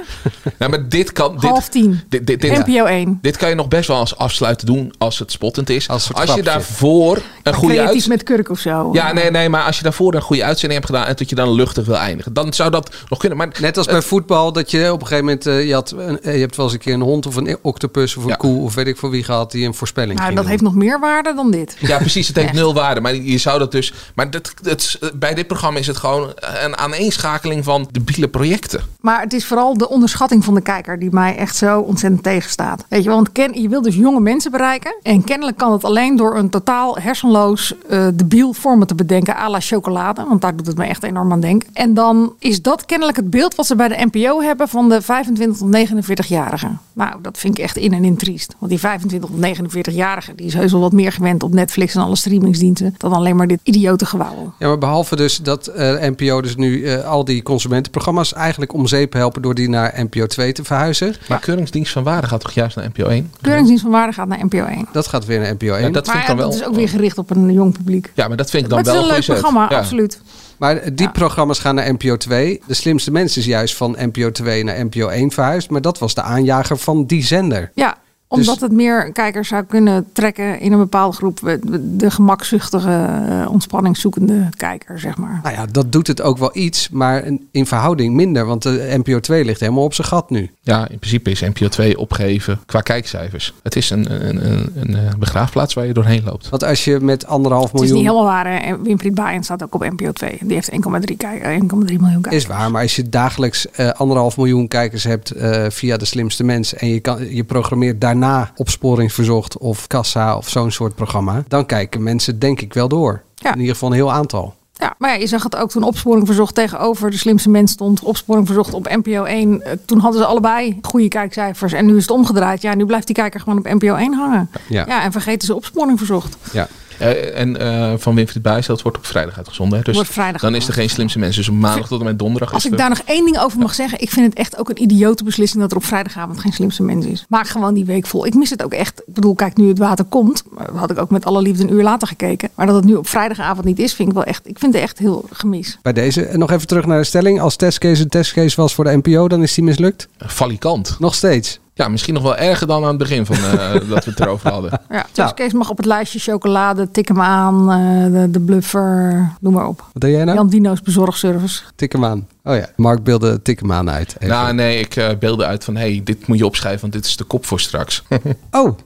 Ja, *laughs* maar dit kan... Dit, Half tien. Dit, dit, dit- NPO 1. Dit kan je nog best wel als afsluiten doen als het spottend is. Als, je daarvoor een goede Creatief uit... met kurk of zo. Ja, nee, nee, maar als je daarvoor een goede uitzending hebt gedaan en dat je dan luchtig wil eindigen, dan zou dat nog kunnen. Maar Net als bij voetbal, dat je op een gegeven moment... eh, je, had een, eh, je hebt wel eens een keer een hond of een octopus of een koe... of weet ik voor wie gehad die een voorspelling Nou, dat doen. heeft nog meer waarde dan dit. Ja, precies. Het heeft nul waarde. Maar je zou dat dus. Maar dat, dat, bij dit programma is het gewoon een aaneenschakeling van debiele projecten. Maar het is vooral de onderschatting van de kijker die mij echt zo ontzettend tegenstaat. Weet je, want ken, je wil dus jonge mensen bereiken. En kennelijk kan het alleen door een totaal hersenloos, eh debiel vormen te bedenken à la chocolade. Want daar doet het me echt enorm aan denken. En dan is dat kennelijk het beeld wat ze bij de NPO hebben van de 25 tot 49-jarigen. Nou, dat vind ik echt in en in triest. Want die 25 tot 49-jarige die is heus wel wat meer gewend op Netflix en alle streamingsdiensten. Dan alleen maar dit idiote gewauwel. Ja, maar behalve dus dat eh, NPO dus nu eh, al die consumentenprogramma's eigenlijk om zeep helpen door die naar NPO 2 te verhuizen. Maar Keuringsdienst van Waarde gaat toch juist naar NPO 1? Keuringsdienst van Waarde gaat naar NPO 1. Dat gaat weer naar NPO 1. Ja, dat maar vind ik dan ja, wel. dat is ook weer gericht op een jong publiek. Ja, maar dat vind ik dan Maar het is wel een leuk programma, Ja. absoluut. Maar die programma's gaan naar NPO 2. De slimste mensen is juist van NPO 2 naar NPO 1 verhuisd. Maar dat was de aanjager van die zender. Ja, omdat het meer kijkers zou kunnen trekken in een bepaalde groep. De gemakzuchtige, eh, ontspanningszoekende kijker, zeg maar. Nou ja, dat doet het ook wel iets, maar in- in verhouding minder. Want de NPO 2 ligt helemaal op zijn gat nu. Ja, in principe is NPO 2 opgeheven qua kijkcijfers. Het is een, een, een, een eh, begraafplaats waar je doorheen loopt. Want als je met anderhalf Het is miljoen... niet helemaal waar. hè. Winfried Baaien staat ook op NPO 2. Die heeft 1,3 kijk- eh, 1,3 miljoen kijkers. Is waar, maar als je dagelijks anderhalf miljoen kijkers hebt eh, via de slimste mens en je, kan, je programmeert daarna opsporingsverzocht of kassa of zo'n soort programma, dan kijken mensen denk ik wel door. Ja. In ieder geval een heel aantal. Ja, maar ja, je zag het ook toen Opsporing Verzocht tegenover De Slimste Mens stond. Opsporing Verzocht op NPO 1. Eh, Toen hadden ze allebei goede kijkcijfers. En nu is het omgedraaid. Ja, nu blijft die kijker gewoon op NPO 1 hangen. Ja. ja en vergeten ze Opsporing Verzocht. Ja. Eh, en eh, van Winfried Buijs, dat wordt op vrijdag uitgezonden. Hè? Dus Wordt vrijdag dan is er geen slimste mensen. Dus maandag tot en met donderdag Als is ik er- daar nog één ding over mag zeggen. Ik vind het echt ook een idiote beslissing dat er op vrijdagavond geen slimste mens is. Maak gewoon die week vol. Ik mis het ook echt. Ik bedoel, kijk, nu het water komt. maar Had ik ook met alle liefde een uur later gekeken. Maar dat het nu op vrijdagavond niet is, vind ik wel echt. Ik vind het echt heel gemis. Bij deze, en nog even terug naar de stelling. Als testcase een testcase was voor de NPO, dan is die mislukt? Falikant. Nog steeds? Ja, misschien nog wel erger dan aan het begin van eh, *laughs* dat we het erover hadden. Ja, dus Kees mag op het lijstje chocolade, tik hem aan, eh, de, de bluffer, noem maar op. Wat deed jij nou? Jan Dino's bezorgservice. Tik hem aan. Oh ja, Mark beelde tik hem aan uit. Even. Nou, nee, ik eh, beelde uit van... hey, dit moet je opschrijven, want dit is de kop voor straks. *laughs* Oh,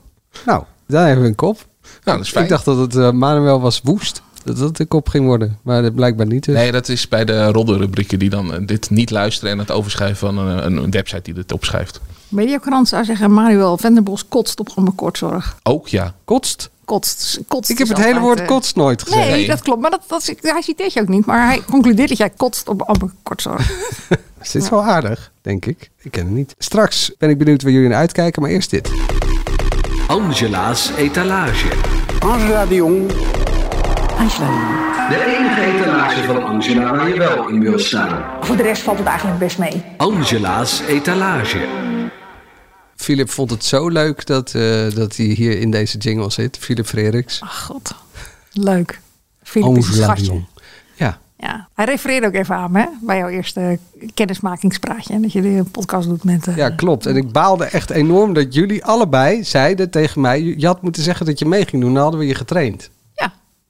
nou, daar hebben we een kop. Nou, dat is fijn. Ik dacht dat het Manuel was woest. Dat dat de kop ging worden. Maar dat blijkbaar niet dus. Nee, dat is bij de roddelrubrieken die dan eh, dit niet luisteren... en het overschrijven van een, een, website die dit opschrijft. Mediakrant zou zeggen, Manuel Venderbos kotst op gewoon kortzorg. Ook, ja. Kotst? Kotst. kotst Ik heb het hele woord eh, kotst nooit gezegd. Nee, dat klopt. Maar dat, dat, hij citeert je ook niet. Maar hij concludeert dat jij kotst op amper kortzorg. *laughs* Dit is wel aardig, denk ik. Ik ken het niet. Straks ben ik benieuwd waar jullie naar uitkijken, maar eerst dit. Angela's etalage. Angela de Jong. Angela de Jong. De enige etalage van Angela waar je wel in wil staan. Voor de rest valt het eigenlijk best mee. Angela's etalage. Philip vond het zo leuk dat, eh, dat hij hier in deze jingle zit. Philip Frederiks. Ach god. Leuk. Philip is een. Ja. Ja. Hij refereerde ook even aan me hè, bij jouw eerste kennismakingspraatje. Dat je de podcast doet met... eh, Ja, klopt. En ik baalde echt enorm dat jullie allebei zeiden tegen mij... je had moeten zeggen dat je mee ging doen, dan hadden we je getraind.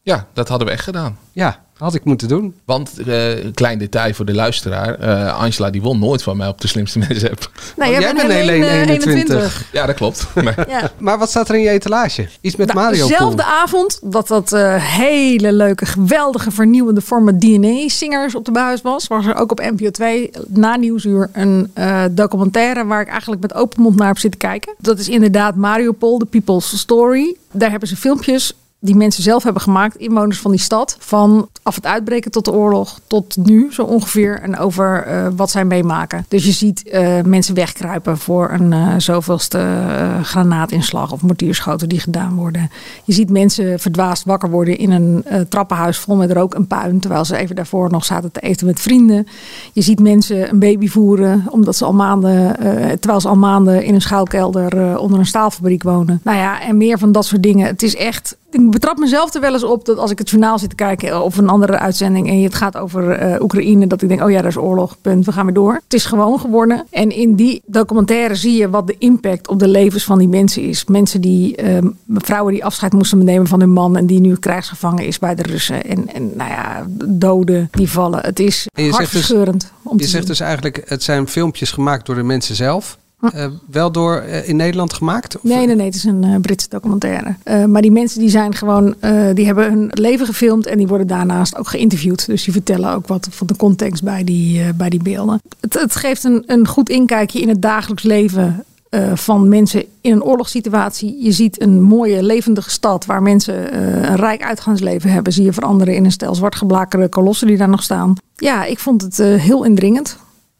Ja, dat hadden we echt gedaan. Ja, had ik moeten doen. Want, eh, een klein detail voor de luisteraar. eh, Angela die won nooit van mij op de slimste mensen app. Nee, jij jij bent bent alleen, alleen eh, 21. Ja, dat klopt. Maar, Ja. Maar wat staat er in je etalage? Iets met Nou, Mario Dezelfde avond dat dat eh, hele leuke, geweldige, vernieuwende format DNA-singers op de buis was, was er ook op NPO 2 na Nieuwsuur een eh, documentaire waar ik eigenlijk met open mond naar heb zitten kijken. Dat is inderdaad Mario Pol, The People's Story. Daar hebben ze filmpjes die mensen zelf hebben gemaakt, inwoners van die stad. Van af het uitbreken tot de oorlog tot nu zo ongeveer. En over uh, wat zij meemaken. Dus je ziet uh, mensen wegkruipen voor een uh, zoveelste granaatinslag of mortierschoten die gedaan worden. Je ziet mensen verdwaasd wakker worden in een trappenhuis vol met rook en puin. Terwijl ze even daarvoor nog zaten te eten met vrienden. Je ziet mensen een baby voeren omdat ze al maanden, terwijl ze al maanden in een schuilkelder onder een staalfabriek wonen. Nou ja, en meer van dat soort dingen. Het is echt ik betrap mezelf er wel eens op dat als ik het journaal zit te kijken of een andere uitzending en het gaat over uh, Oekraïne, dat ik denk, oh ja, daar is oorlog, punt, we gaan weer door. Het is gewoon geworden. En in die documentaire zie je wat de impact op de levens van die mensen is. Mensen die, uh, vrouwen die afscheid moesten nemen van hun man en die nu krijgsgevangen is bij de Russen. En, en nou ja, doden die vallen. Het is hartverscheurend. Dus, om je zegt dus eigenlijk, het zijn filmpjes gemaakt door de mensen zelf. Uh, wel door uh, in Nederland gemaakt? Of? Nee, nee, nee, het is een uh, Britse documentaire. maar die mensen die zijn gewoon, die hebben hun leven gefilmd en die worden daarnaast ook geïnterviewd. Dus die vertellen ook wat van de context bij die, bij die beelden. Het, het geeft een, een goed inkijkje in het dagelijks leven van mensen in een oorlogssituatie. Je ziet een mooie, levendige stad waar mensen een rijk uitgaansleven hebben. Zie je veranderen in een stel zwartgeblakerde kolossen die daar nog staan. Ja, ik vond het heel indringend.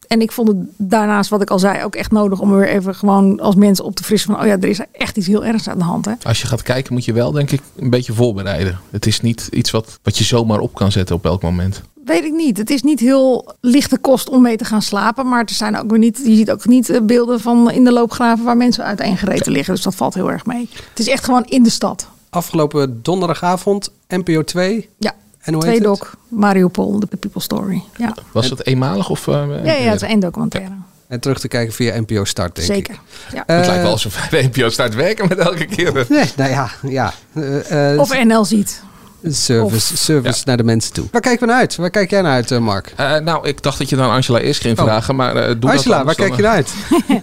En ik vond het daarnaast, wat ik al zei, ook echt nodig om weer even gewoon als mensen op te frissen van, oh ja, er is echt iets heel ergs aan de hand. Hè? Als je gaat kijken, moet je wel, denk ik, een beetje voorbereiden. Het is niet iets wat, wat je zomaar op kan zetten op elk moment. Weet ik niet. Het is niet heel lichte kost om mee te gaan slapen. Maar er zijn ook weer niet, je ziet ook niet eh, beelden van in de loopgraven waar mensen uiteengereten liggen. Dus dat valt heel erg mee. Het is echt gewoon in de stad. Afgelopen donderdagavond, NPO 2. Ja. En hoe Twee doc, Mariupol, de People Story. Ja. Was het eenmalig? Of, uh, ja, ja, het is één documentaire. En terug te kijken via NPO Start, denk Zeker. ik. Ja. het lijkt wel alsof *laughs* wij NPO Start werken met elke keer. *laughs* Nee, nou ja. ja. Uh, of NL ziet. Service, of, service naar de mensen toe. Waar kijken we naar uit? Waar kijk jij naar uit, Mark? Uh, nou, ik dacht dat je dan Angela eerst ging oh. vragen, maar uh, doe Angela, dat waar kijk je naar uit? um,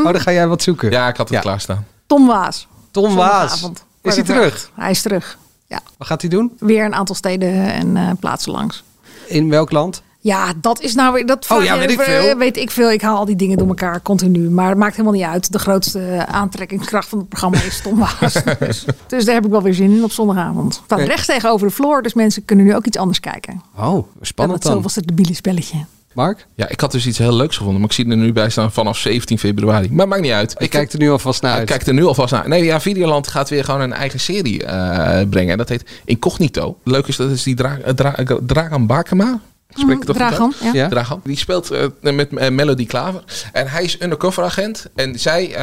*laughs* oh, dan ga jij wat zoeken. Ja, ik had het ja. klaarstaan. Tom Waas. Tom Waas. Is hij terug? Hij is terug. Ja. Wat gaat hij doen? Weer een aantal steden en uh, plaatsen langs. In welk land? Ja, dat is nou weer. Dat oh ja, weet ik veel. Weet ik veel. Ik haal al die dingen door elkaar continu. Maar het maakt helemaal niet uit. De grootste aantrekkingskracht van het programma is Tom Waas. *laughs* dus, dus, daar heb ik wel weer zin in op zondagavond. Het staat okay. rechts tegenover de vloer. Dus mensen kunnen nu ook iets anders kijken. Oh, spannend dan. Zo was het debiele spelletje. Mark? Ja, ik had dus iets heel leuks gevonden. Maar ik zie er nu bij staan vanaf 17 februari. Maar maakt niet uit. Ik, ik kijk er nu alvast naar uit. Ik kijk er nu alvast naar. Nee, ja, Videoland gaat weer gewoon een eigen serie uh, brengen. En dat heet Incognito. Leuk is dat is die Dra Dra Dragan Bakema. Spreek ik toch Dragan, ja. ja. Dragan. Die speelt uh, met uh, Melody Klaver. En hij is undercover agent. En zij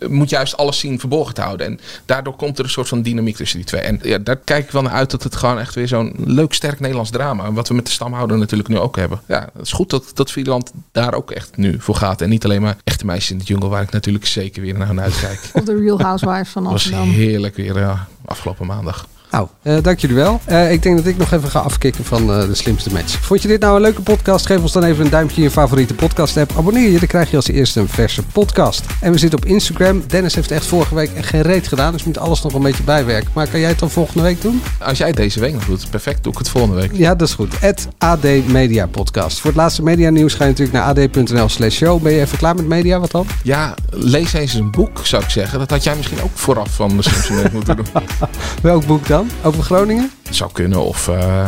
uh, moet juist alles zien verborgen te houden. En daardoor komt er een soort van dynamiek tussen die twee. En ja, daar kijk ik wel naar uit dat het gewoon echt weer zo'n leuk, sterk Nederlands drama. Wat we met de stamhouder natuurlijk nu ook hebben. Ja, het is goed dat, dat Videoland daar ook echt nu voor gaat. En niet alleen maar echte meisjes in de jungle, waar ik natuurlijk zeker weer naar uitkijk. Of de Real Housewives van Amsterdam. Dat was heerlijk weer, ja, afgelopen maandag. Nou, uh, dank jullie wel. Uh, ik denk dat ik nog even ga afkicken van uh, de slimste match. Vond je dit nou een leuke podcast? Geef ons dan even een duimpje in je favoriete podcast app. Abonneer je, dan krijg je als eerste een verse podcast. En we zitten op Instagram. Dennis heeft echt vorige week echt geen reet gedaan, dus moet alles nog een beetje bijwerken. Maar kan jij het dan volgende week doen? Als jij het deze week nog doet, perfect. Doe ik het volgende week. Ja, dat is goed. AD Media Podcast. Voor het laatste media nieuws ga je natuurlijk naar ad.nl slash show. Ben je even klaar met media? Wat dan? Ja, lees eens een boek, zou ik zeggen. Dat had jij misschien ook vooraf van de slimste match moeten doen. *laughs* Welk boek dan? Over Groningen? Het zou kunnen. Of uh,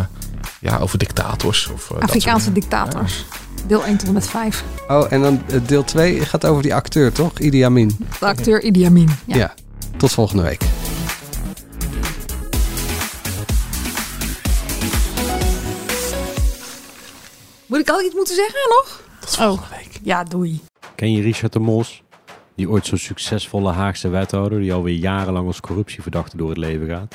ja, over dictators. Of, uh, Afrikaanse dictators. Deel 1 tot en met 5. Oh, en dan deel 2 gaat over die acteur, toch? Idi Amin. De acteur Idi Amin, ja. ja. Tot volgende week. Moet ik al iets moeten zeggen nog? Tot volgende oh. week. Ja, doei. Ken je Richard de Mos? Die ooit zo'n succesvolle Haagse wethouder... die alweer jarenlang als corruptieverdachte door het leven gaat...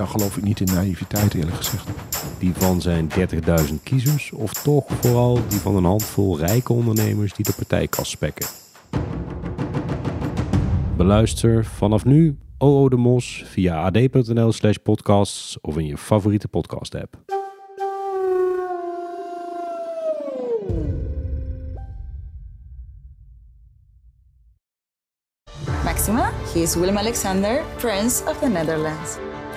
Dan geloof ik niet in naïviteit eerlijk gezegd. Die van zijn 30.000 kiezers of toch vooral die van een handvol rijke ondernemers die de partijkas spekken? Beluister vanaf nu OO de Mos via ad.nl slash podcasts of in je favoriete podcast app. Maxima, hij is Willem Alexander, Prince of the Netherlands.